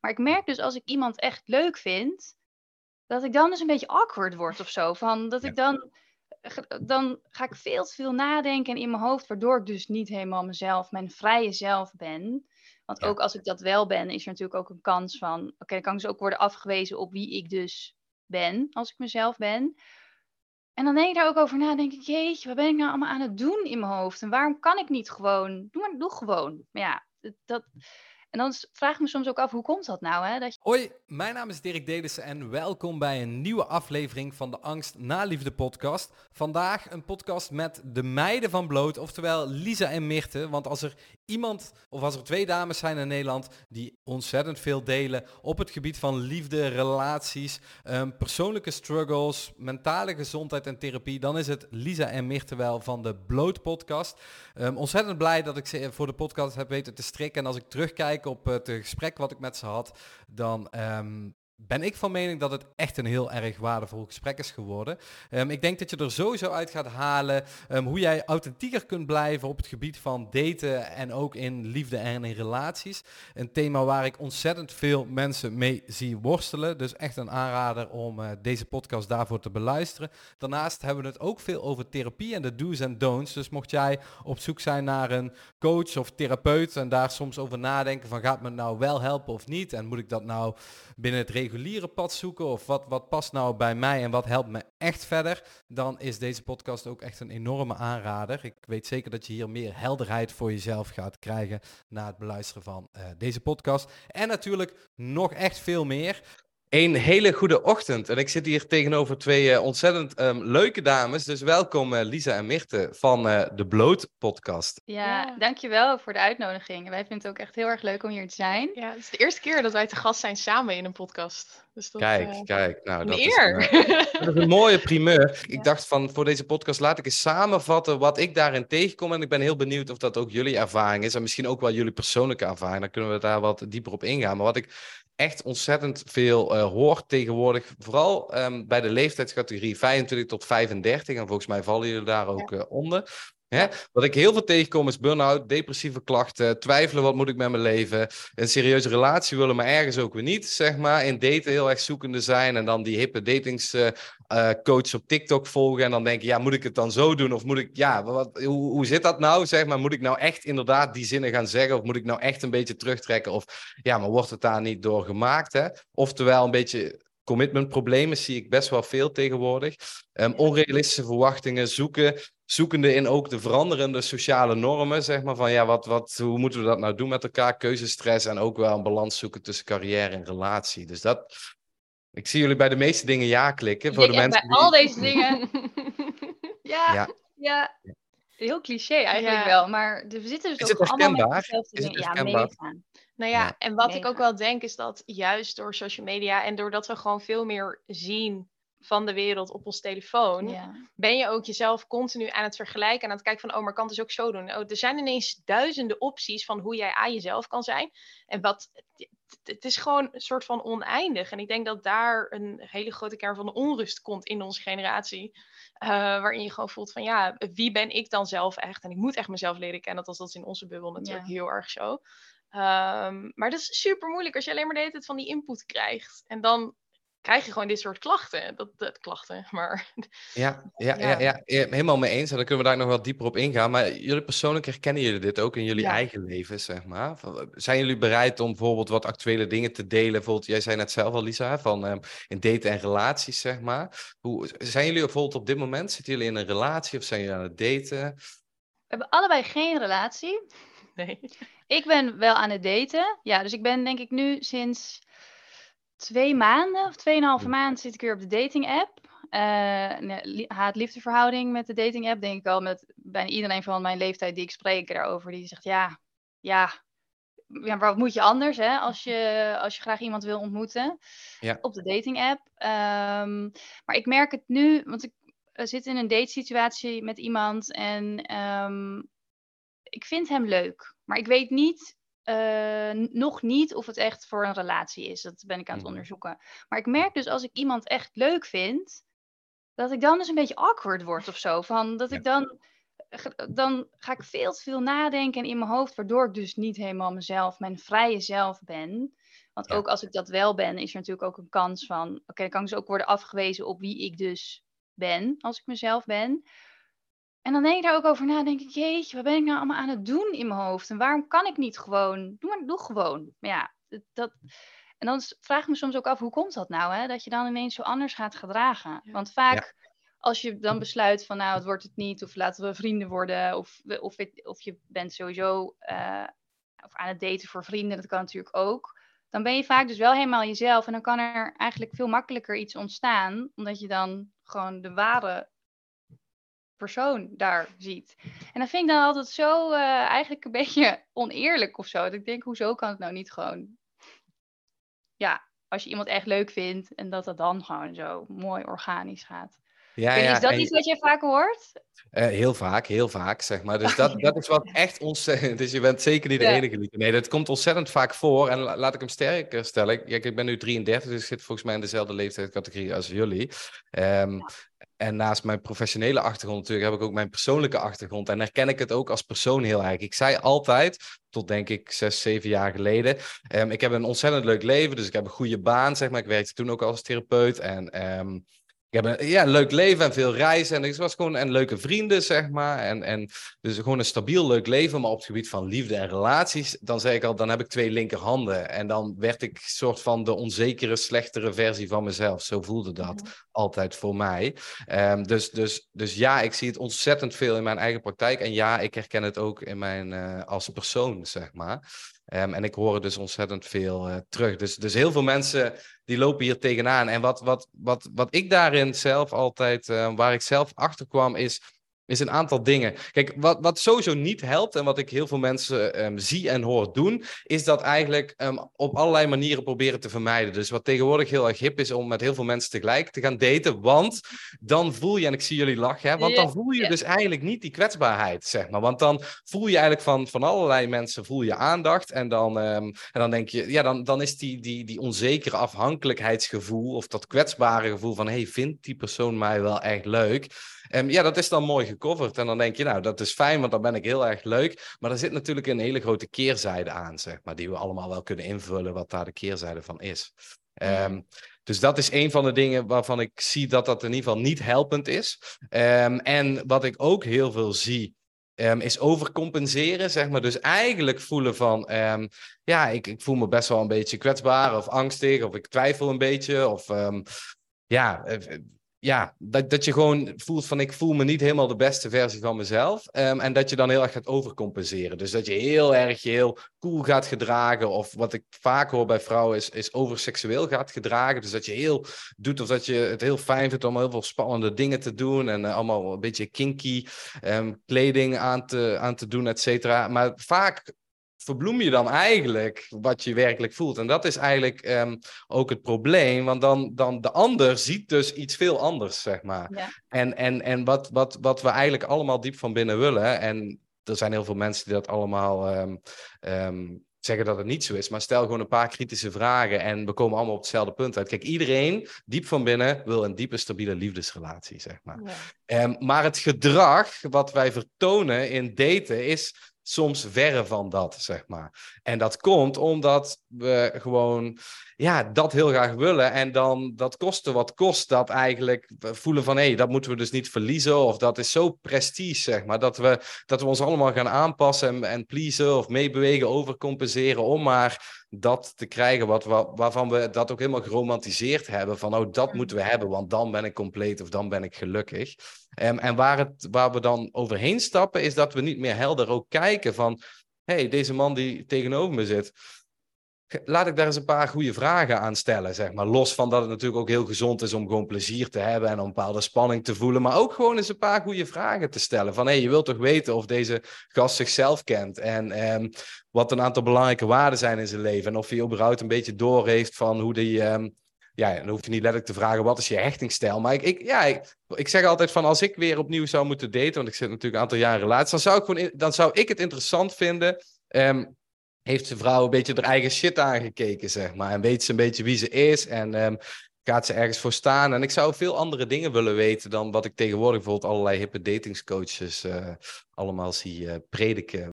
Maar ik merk dus als ik iemand echt leuk vind, dat ik dan dus een beetje awkward word of zo. Van dat ik dan, dan ga ik veel te veel nadenken in mijn hoofd, waardoor ik dus niet helemaal mezelf, mijn vrije zelf ben. Want ook als ik dat wel ben, is er natuurlijk ook een kans van, oké, dan kan ik dus ook worden afgewezen op wie ik dus ben, als ik mezelf ben. En dan denk ik daar ook over na, denk ik, jeetje, wat ben ik nou allemaal aan het doen in mijn hoofd? En waarom kan ik niet gewoon? Doe maar, doe gewoon. Maar ja, dat, en dan vraag ik me soms ook af, hoe komt dat nou? Hè? Dat je... Hoi, mijn naam is Dirk Delissen en welkom bij een nieuwe aflevering van de Angst na Liefde podcast. Vandaag een podcast met de meiden van Bloot, oftewel Lisa en Mirte. Want als er iemand, of als er twee dames zijn in Nederland die ontzettend veel delen op het gebied van liefde, relaties, um, persoonlijke struggles, mentale gezondheid en therapie, dan is het Lisa en Mirte wel van de Bloot podcast. Um, ontzettend blij dat ik ze voor de podcast heb weten te strikken. En als ik terugkijk op het gesprek wat ik met ze had, dan um, ben ik van mening dat het echt een heel erg waardevol gesprek is geworden. Um, ik denk dat je er sowieso uit gaat halen um, hoe jij authentieker kunt blijven op het gebied van daten en ook in liefde en in relaties. Een thema waar ik ontzettend veel mensen mee zie worstelen. Dus echt een aanrader om uh, deze podcast daarvoor te beluisteren. Daarnaast hebben we het ook veel over therapie en de do's en don'ts. Dus mocht jij op zoek zijn naar een coach of therapeut en daar soms over nadenken van gaat me nou wel helpen of niet en moet ik dat nou binnen het reguliere pad zoeken of wat, wat past nou bij mij en wat helpt me echt verder, dan is deze podcast ook echt een enorme aanrader. Ik weet zeker dat je hier meer helderheid voor jezelf gaat krijgen na het beluisteren van uh, deze podcast. En natuurlijk nog echt veel meer. Een hele goede ochtend. En ik zit hier tegenover twee uh, ontzettend um, leuke dames. Dus welkom uh, Lisa en Mirte van uh, de Bloot podcast. Ja, ja, dankjewel voor de uitnodiging. Wij vinden het ook echt heel erg leuk om hier te zijn. Ja, het is de eerste keer dat wij te gast zijn samen in een podcast. Dus dat, kijk, kijk. Nou, dat. Is, dat is een mooie primeur. Ja. Ik dacht van voor deze podcast laat ik eens samenvatten wat ik daarin tegenkom. En ik ben heel benieuwd of dat ook jullie ervaring is. En misschien ook wel jullie persoonlijke ervaring. Dan kunnen we daar wat dieper op ingaan. Maar wat ik echt ontzettend veel uh, hoort tegenwoordig. Vooral um, bij de leeftijdscategorie 25 tot 35. En volgens mij vallen jullie daar ook ja. uh, onder. Hè? Wat ik heel veel tegenkom is burn-out, depressieve klachten, twijfelen wat moet ik met mijn leven, een serieuze relatie willen, maar ergens ook weer niet, zeg maar. In daten heel erg zoekende zijn en dan die hippe datingscoach uh, op TikTok volgen en dan denken, ja, moet ik het dan zo doen of moet ik, ja, wat, hoe, hoe zit dat nou, zeg maar? Moet ik nou echt inderdaad die zinnen gaan zeggen of moet ik nou echt een beetje terugtrekken of, ja, maar wordt het daar niet door gemaakt, hè? Oftewel een beetje commitmentproblemen zie ik best wel veel tegenwoordig. Um, onrealistische verwachtingen zoeken, zoekende in ook de veranderende sociale normen, zeg maar, van ja, wat, wat, hoe moeten we dat nou doen met elkaar? Keuzestress en ook wel een balans zoeken tussen carrière en relatie. Dus dat, ik zie jullie bij de meeste dingen ja klikken. Voor ja, de mensen bij al deze dingen. ja, ja, ja. Heel cliché eigenlijk ja. wel, maar we zitten dus is ook allemaal met dezelfde Is het dingen. Ja. Nou ja, Ja. en wat ik ook wel denk is dat juist door social media en doordat we gewoon veel meer zien van de wereld op ons telefoon, ben je ook jezelf continu aan het vergelijken en aan het kijken van, oh, maar kan het dus ook zo doen. Oh, er zijn ineens duizenden opties van hoe jij aan jezelf kan zijn. En wat, het is gewoon een soort van oneindig. En ik denk dat daar een hele grote kern van de onrust komt in onze generatie. eh, waarin je gewoon voelt van, ja, wie ben ik dan zelf echt? En ik moet echt mezelf leren kennen. Dat is, in onze bubbel natuurlijk heel erg zo. Ehm, maar dat is super moeilijk als je alleen maar de hele tijd van die input krijgt. En dan krijg je gewoon dit soort klachten. Dat, dat klachten, maar Ja, ja, ja. Ja. Helemaal mee eens. En dan kunnen we daar nog wel dieper op ingaan. Maar jullie persoonlijk herkennen jullie dit ook in jullie Ja. eigen leven, zeg maar? Zijn jullie bereid om bijvoorbeeld wat actuele dingen te delen? Bijvoorbeeld, jij zei net zelf al, Lisa, van ehm, in daten en relaties, zeg maar. Hoe, zijn jullie bijvoorbeeld op dit moment, zitten jullie in een relatie of zijn jullie aan het daten? We hebben allebei geen relatie. nee. Ik ben wel aan het daten. Ja, dus ik ben denk ik nu sinds twee maanden of tweeënhalve maand zit ik weer op de dating app. Eh, haat-liefdeverhouding met de dating app. Denk ik al met bijna iedereen van mijn leeftijd die ik spreek daarover. Die zegt ja, ja, ja maar wat moet je anders hè, als, je, als je graag iemand wil ontmoeten Ja. op de dating app. Ehm, maar ik merk het nu, want ik zit in een datesituatie met iemand en ehm, ik vind hem leuk. Maar ik weet niet, eh, nog niet of het echt voor een relatie is. Dat ben ik aan het Mhm. onderzoeken. Maar ik merk dus als ik iemand echt leuk vind, dat ik dan dus een beetje awkward word of zo. Van dat Ja. ik dan, dan ga ik veel te veel nadenken in mijn hoofd, waardoor ik dus niet helemaal mezelf, mijn vrije zelf ben. Want Ja. ook als ik dat wel ben, is er natuurlijk ook een kans van, oké, dan kan ik dus ook worden afgewezen op wie ik dus ben, als ik mezelf ben. En dan denk ik daar ook over na, denk ik, jeetje, wat ben ik nou allemaal aan het doen in mijn hoofd? En waarom kan ik niet gewoon, doe maar, doe gewoon. Maar ja, dat- en dan vraag ik me soms ook af, hoe komt dat nou, hè? Dat je dan ineens zo anders gaat gedragen. Ja. Want vaak, als je dan besluit van, nou, het wordt het niet, of laten we vrienden worden, of, of, het- of je bent sowieso eh, of aan het daten voor vrienden, dat kan natuurlijk ook. Dan ben je vaak dus wel helemaal jezelf en dan kan er eigenlijk veel makkelijker iets ontstaan, omdat je dan gewoon de ware persoon daar ziet. En dat vind ik dan altijd zo eh, eigenlijk een beetje oneerlijk of zo. Dat ik denk, hoezo kan het nou niet gewoon... Ja, als je iemand echt leuk vindt en dat dat dan gewoon zo mooi organisch gaat. Ja, ja, is dat en- iets wat jij vaak hoort? Eh, heel vaak, heel vaak, zeg maar. Dus dat, dat is wat echt ontzettend... Dus je bent zeker niet de Ja. enige. Nee, dat komt ontzettend vaak voor. En la- laat ik hem sterker stellen. Ik, ik ben nu 33, dus ik zit volgens mij in dezelfde leeftijdscategorie als jullie. Ehm, En naast mijn professionele achtergrond natuurlijk heb ik ook mijn persoonlijke achtergrond. En herken ik het ook als persoon heel erg. Ik zei altijd, tot denk ik zes, zeven jaar geleden... ehm, ik heb een ontzettend leuk leven, dus ik heb een goede baan, zeg maar. Ik werkte toen ook als therapeut en... ehm, ik heb een ja, leuk leven en veel reizen. En ik was gewoon en leuke vrienden, zeg maar. En, en dus gewoon een stabiel, leuk leven. Maar op het gebied van liefde en relaties, dan zei ik al, dan heb ik twee linkerhanden. En dan werd ik soort van de onzekere, slechtere versie van mezelf. Zo voelde dat altijd voor mij. Ehm, dus, dus, dus ja, ik zie het ontzettend veel in mijn eigen praktijk. En ja, ik herken het ook in mijn, eh, als persoon, zeg maar. Ehm, en ik hoor het dus ontzettend veel eh, terug. Dus, dus heel veel mensen die lopen hier tegenaan. En wat, wat, wat, wat ik daarin zelf altijd, eh, waar ik zelf achter kwam, is, is een aantal dingen. Kijk, wat, wat sowieso niet helpt en wat ik heel veel mensen ehm, zie en hoor doen, is dat eigenlijk ehm, op allerlei manieren proberen te vermijden. Dus wat tegenwoordig heel erg hip is om met heel veel mensen tegelijk te gaan daten, want dan voel je, en ik zie jullie lachen, hè, want dan voel je dus eigenlijk niet die kwetsbaarheid, zeg maar. Want dan voel je eigenlijk van, van allerlei mensen voel je aandacht en dan, ehm, en dan denk je, ja, dan, dan is die, die, die onzekere afhankelijkheidsgevoel of dat kwetsbare gevoel van, hey, vindt die persoon mij wel echt leuk? Ehm, ja, dat is dan mooi gecoverd. En dan denk je, nou, dat is fijn, want dan ben ik heel erg leuk. Maar er zit natuurlijk een hele grote keerzijde aan, zeg maar, die we allemaal wel kunnen invullen, wat daar de keerzijde van is. Ehm, dus dat is een van de dingen waarvan ik zie dat dat in ieder geval niet helpend is. Ehm, en wat ik ook heel veel zie, is overcompenseren, zeg maar. Dus eigenlijk voelen van, ja, ik, ik voel me best wel een beetje kwetsbaar of angstig, of ik twijfel een beetje, of ja, eh, ja dat, dat je gewoon voelt van, ik voel me niet helemaal de beste versie van mezelf. Ehm, en dat je dan heel erg gaat overcompenseren. Dus dat je heel erg je heel cool gaat gedragen, of wat ik vaak hoor bij vrouwen is, is overseksueel gaat gedragen. Dus dat je heel doet of dat je het heel fijn vindt om heel veel spannende dingen te doen en eh, allemaal een beetje kinky ehm, kleding aan te, aan te doen, et cetera. Maar vaak verbloem je dan eigenlijk wat je werkelijk voelt. En dat is eigenlijk ehm, ook het probleem, want dan, dan de ander ziet dus iets veel anders, zeg maar. Ja. En, en, en wat, wat, wat we eigenlijk allemaal diep van binnen willen, en er zijn heel veel mensen die dat allemaal ehm, ehm, zeggen dat het niet zo is, maar stel gewoon een paar kritische vragen en we komen allemaal op hetzelfde punt uit. Kijk, iedereen diep van binnen wil een diepe, stabiele liefdesrelatie, zeg maar. Ja. Maar het gedrag wat wij vertonen in daten is soms verre van dat, zeg maar. En dat komt omdat we gewoon ja, dat heel graag willen. En dan dat koste wat kost, dat eigenlijk voelen van hé, hey, dat moeten we dus niet verliezen. Of dat is zo prestige, zeg maar. Dat we, dat we ons allemaal gaan aanpassen en, en pleasen of meebewegen, overcompenseren. Om maar dat te krijgen wat, wa- waarvan we dat ook helemaal geromantiseerd hebben. Van oh, dat moeten we hebben, want dan ben ik compleet of dan ben ik gelukkig. Ehm, en waar, het, waar we dan overheen stappen, is dat we niet meer helder ook kijken van... hé, hey, deze man die tegenover me zit, laat ik daar eens een paar goede vragen aan stellen, zeg maar. Los van dat het natuurlijk ook heel gezond is om gewoon plezier te hebben en om een bepaalde spanning te voelen. Maar ook gewoon eens een paar goede vragen te stellen. Van, hé, hey, je wilt toch weten of deze gast zichzelf kent en ehm, wat een aantal belangrijke waarden zijn in zijn leven. En of hij überhaupt een beetje door heeft van hoe die... ehm, ja, dan hoef je niet letterlijk te vragen wat is je hechtingsstijl. Maar ik, ik, ja, ik, zeg altijd van als ik weer opnieuw zou moeten daten, want ik zit natuurlijk een aantal jaren relatie, dan zou ik, gewoon dan zou ik het interessant vinden. ehm, heeft de vrouw een beetje haar eigen shit aangekeken, zeg maar. En weet ze een beetje wie ze is en ehm, gaat ze ergens voor staan. En ik zou veel andere dingen willen weten dan wat ik tegenwoordig bijvoorbeeld allerlei hippe datingscoaches eh, allemaal zie eh, prediken.